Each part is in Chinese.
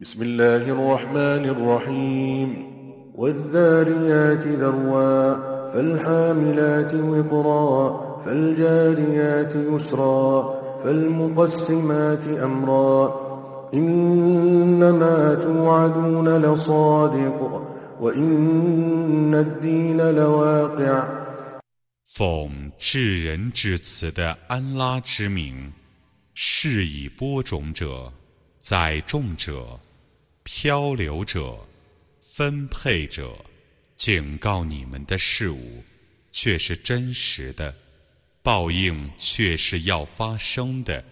بسم الله الرحمن الرحيم والذاريات ذروا فالحاملات وقرا فالجاريات يسرا فالمقسمات أمرا إنما توعدون لصادق وإن الدين لواقع 奉至仁至慈的安拉之名，是以播种者、 载重者、漂流者、分配者，警告你们的事物，却是真实的，报应却是要发生的。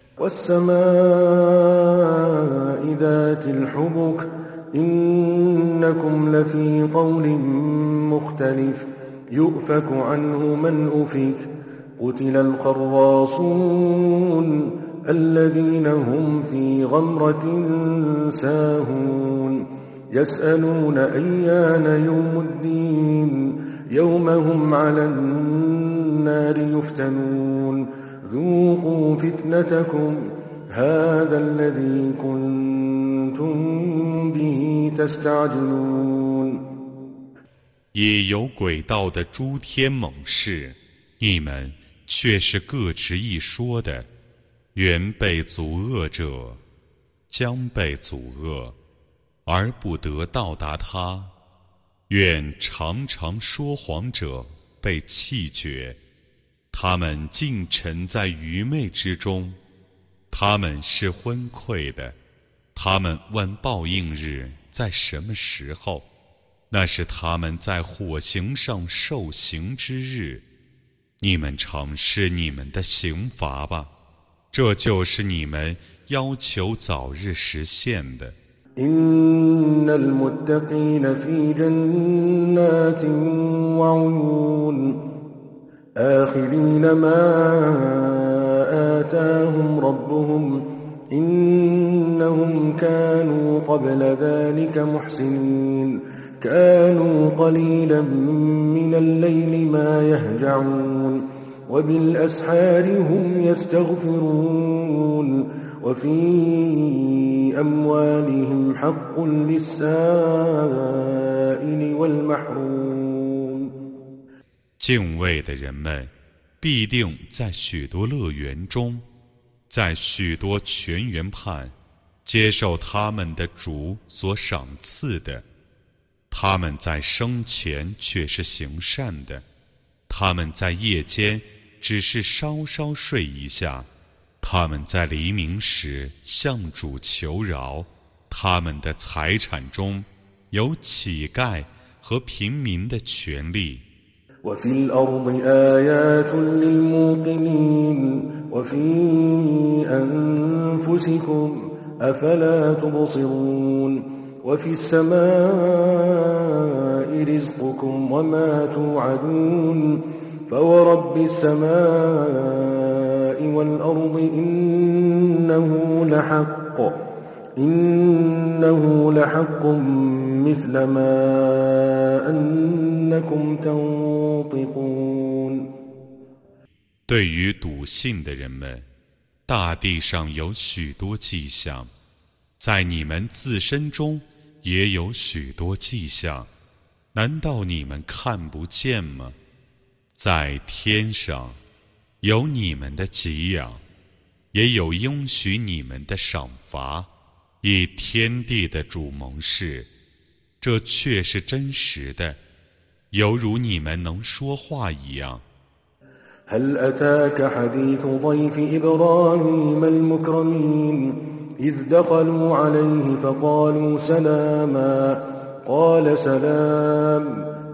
يؤفك عنه من أفك قتل الخراصون الذين هم في غمرة ساهون يسألون أيان يوم الدين يوم هم على النار يفتنون ذوقوا فتنتكم هذا الذي كنتم به تستعجلون 也有轨道的诸天猛士，你们却是各执一说的， 原被阻遏者将被阻遏，而不得到达他；愿常常说谎者被弃绝，他们尽沉在愚昧之中，他们是昏聩的，他们问报应日在什么时候。那是他们在火刑上受刑之日，你们尝试你们的刑罚吧，这就是你们要求早日实现的。كانوا قليلا من الليل ما يهجعون وبالأسحار هم يستغفرون وفي أموالهم حق للسائل والمحروم 敬畏的人们必定在许多乐园中，在许多泉源畔，接受他们的主所赏赐的。他们在生前却是行善的，他们在夜间 只是稍稍睡一下，他们在黎明时向主求饶，他们的财产中有乞丐和平民的权利。وفي السماء رزقكم وما توعدون فورب السماء والأرض إنه لحق إنه لحق مثل ما أنكم تنطقون 对于笃信的人们，大地上有许多迹象，在你们自身中。也有许多迹象，难道你们看不见吗？ 在天上，有你们的给养，也有应许你们的赏罚，以天地的主盟誓，这却是真实的，犹如你们能说话一样。إذ دخلوا عليه فقالوا سلاما قال سلام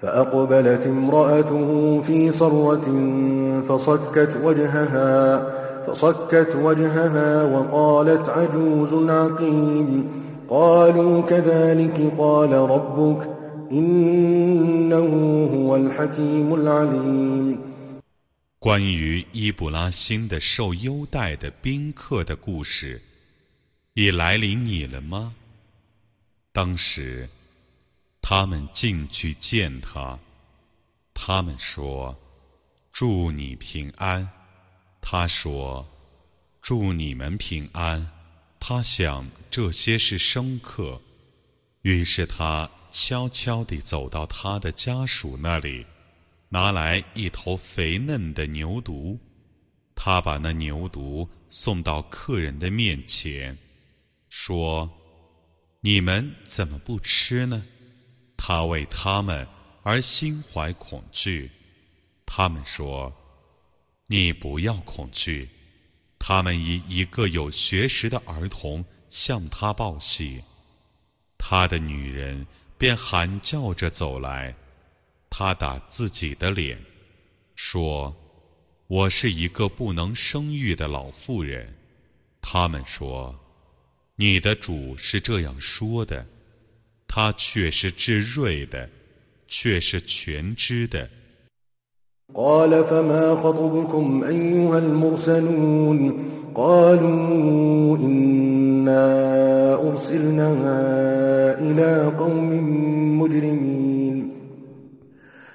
فأقبلت امرأته في صرة فصكت وجهها فصكت وجهها وقالت عجوز عقيم قالوا كذلك قال ربك إنه هو الحكيم العليم 关于伊布拉欣的受优待的宾客的故事，已来临你了吗？当时， 他们进去见他，他们说：“祝你平安。”他说：“祝你们平安。”他想这些是生客，于是他悄悄地走到他的家属那里。拿来一头肥嫩的牛犊，他把那牛犊送到客人的面前，说：“你们怎么不吃呢？”他为他们而心怀恐惧。他们说：“你不要恐惧。”他们以一个有学识的儿童向他报喜，他的女人便喊叫着走来。他打自己的脸，说：“我是一个不能生育的老妇人。”他们说：“你的主是这样说的，他却是智睿的，却是全知的。”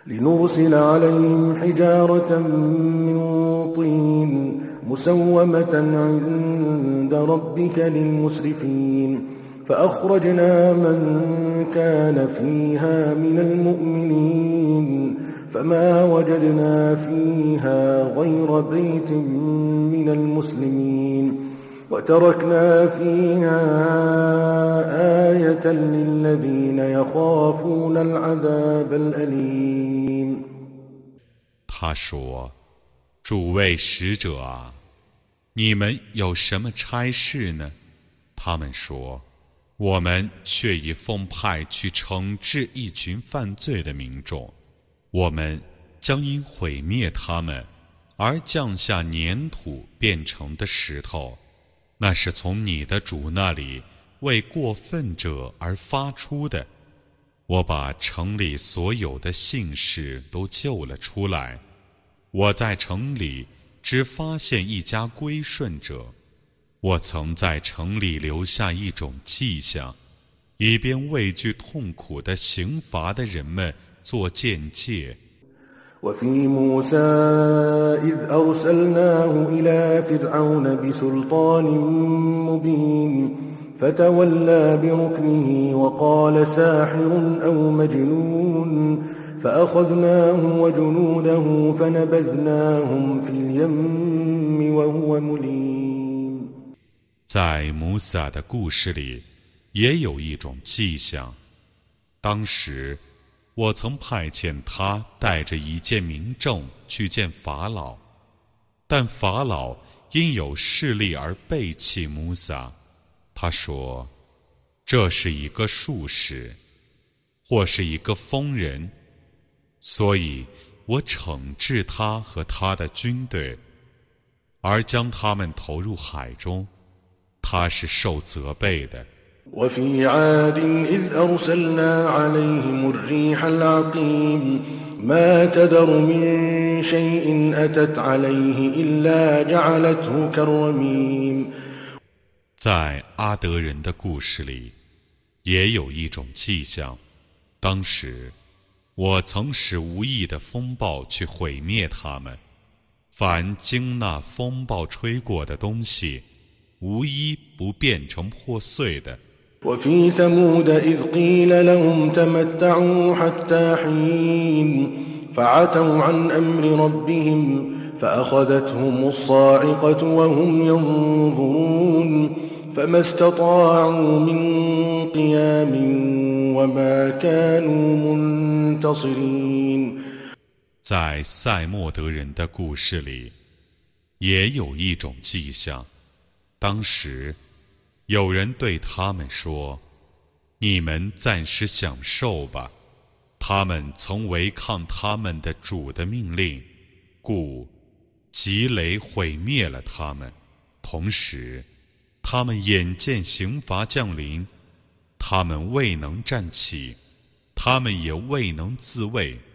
لنرسل عليهم حجارة من طين مسومة عند ربك للمسرفين فأخرجنا من كان فيها من المؤمنين فما وجدنا فيها غير بيت من المسلمين وتركنا فيها آية للذين يخافون العذاب الأليم 他说：“诸位使者啊，你们有什么差事呢？”他们说：“ 我们却已奉派去惩治一群犯罪的民众，我们将因毁灭他们而降下粘土变成的石头。”那是从你的主那里为过分者而发出的。我把城里所有的姓氏都救了出来。我在城里只发现一家归顺者。我曾在城里留下一种迹象，以便畏惧痛苦的刑罚的人们做见解。وفي موسى إذ أرسلناه إلى فرعون بسلطان مبين فتولى بركنه وقال ساحر أو مجنون فأخذناه وجنوده فنبذناهم في اليم وهو مليم 在摩萨的故事里，也有一种迹象。当时我曾派遣他带着一件名证去见法老，但法老因有势力而背弃穆萨。他说：“这是一个术士，或是一个疯人，所以我惩治他和他的军队，而将他们投入海中。他是受责备的。” وفي عاد إذ أرسلنا عليهم الريح العقيم ما تذر من شيء أتت عليه إلا جعلته كالرميم 在阿德人的故事里，也有一种迹象。当时，我曾使无意的风暴去毁灭他们。凡经那风暴吹过的东西， 无一不变成破碎的。وفي ثمود إذ قيل لهم تمتعوا حتى حين فعتوا عن أمر ربهم فأخذتهم الصاعقة وهم ينظرون فما استطاعوا من قيام وما كانوا منتصرين 在塞莫德人的故事里，也有一种迹象。 当时有人对他们说：“你们暂时享受吧。”他们曾违抗他们的主的命令，故吉雷毁灭了他们。同时，他们眼见刑罚降临，他们未能站起，他们也未能自卫。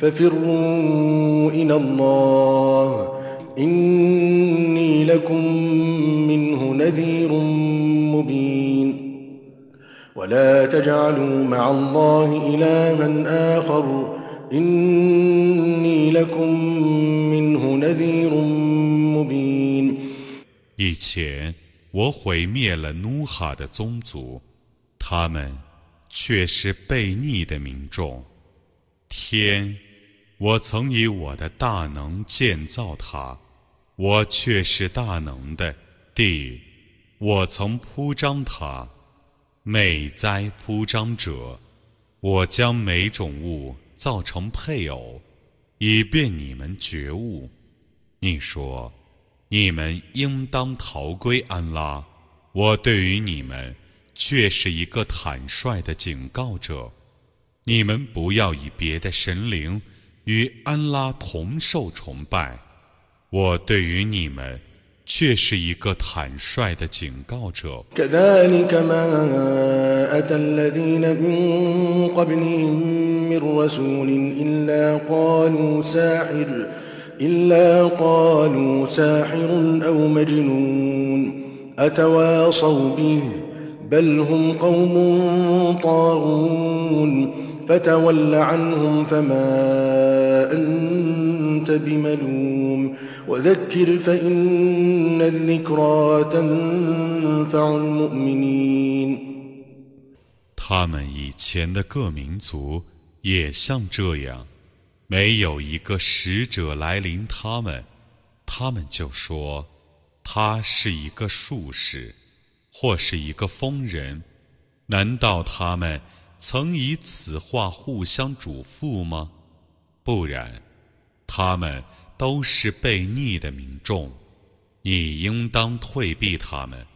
ففروا إلى الله إني لكم منه نذير مبين ولا تجعلوا مع الله إلها آخر إني لكم منه نذير مبين 以前我毁灭了努哈的宗族，他们却是悖逆的民众。天， 我曾以我的大能建造它，我却是大能的；地，我曾铺张它，美哉铺张者！我将每种物造成配偶，以便你们觉悟。你说，你们应当逃归安拉，我对于你们却是一个坦率的警告者。你们不要以别的神灵与安拉同受崇拜，我对于你们却是一个坦率的警告者。 كذلك ما أتى الذين من قبلهم من رسول إلا قالوا ساحر إلا قالوا ساحر أو مجنون أتواصوا به بل هم قوم طاغون فتول عنهم فما أنت بملوم وذكر فإن الذكرى تنفع المؤمنين 他们以前的各民族也像这样，没有一个使者来临他们，他们就说他是一个术士，或是一个疯人。难道他们 曾以此话互相嘱咐吗？不然，他们都是悖逆的民众，你应当退避他们，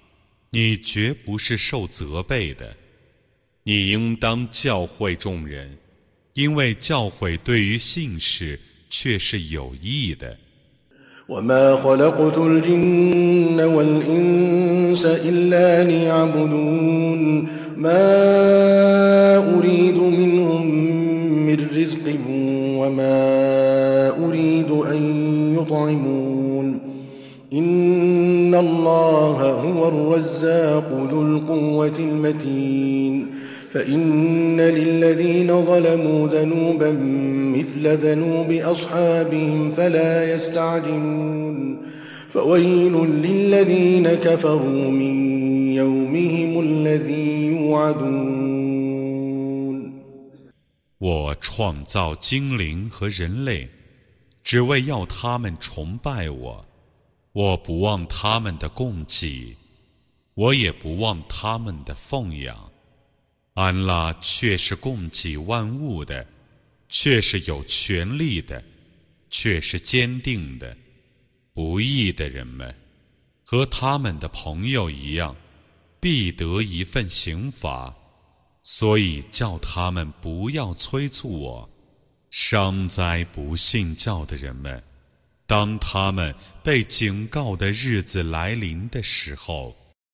你绝不是受责备的。你应当教诲众人，因为教诲对于信士却是有益的。 وما خلقت الجن والإنس إلا ليعبدون ما أريد منهم من رزق وما أريد أن يطعمون إن الله هو الرزاق ذو القوة المتين فإن للذين ظلموا ذنوبا مثل ذنوب أصحابهم فلا يستعجلون فويل للذين كفروا من يومهم الذي يوعدون 我创造精灵和人类，只为要他们崇拜我。我不忘他们的供给，我也不忘他们的奉养。安拉却是供给万物的，却是有权力的，却是坚定的。 不义的人们和他们的朋友一样，必得一份刑罚。所以叫他们不要催促我。伤灾不信教的人们！当他们被警告的日子来临的时候，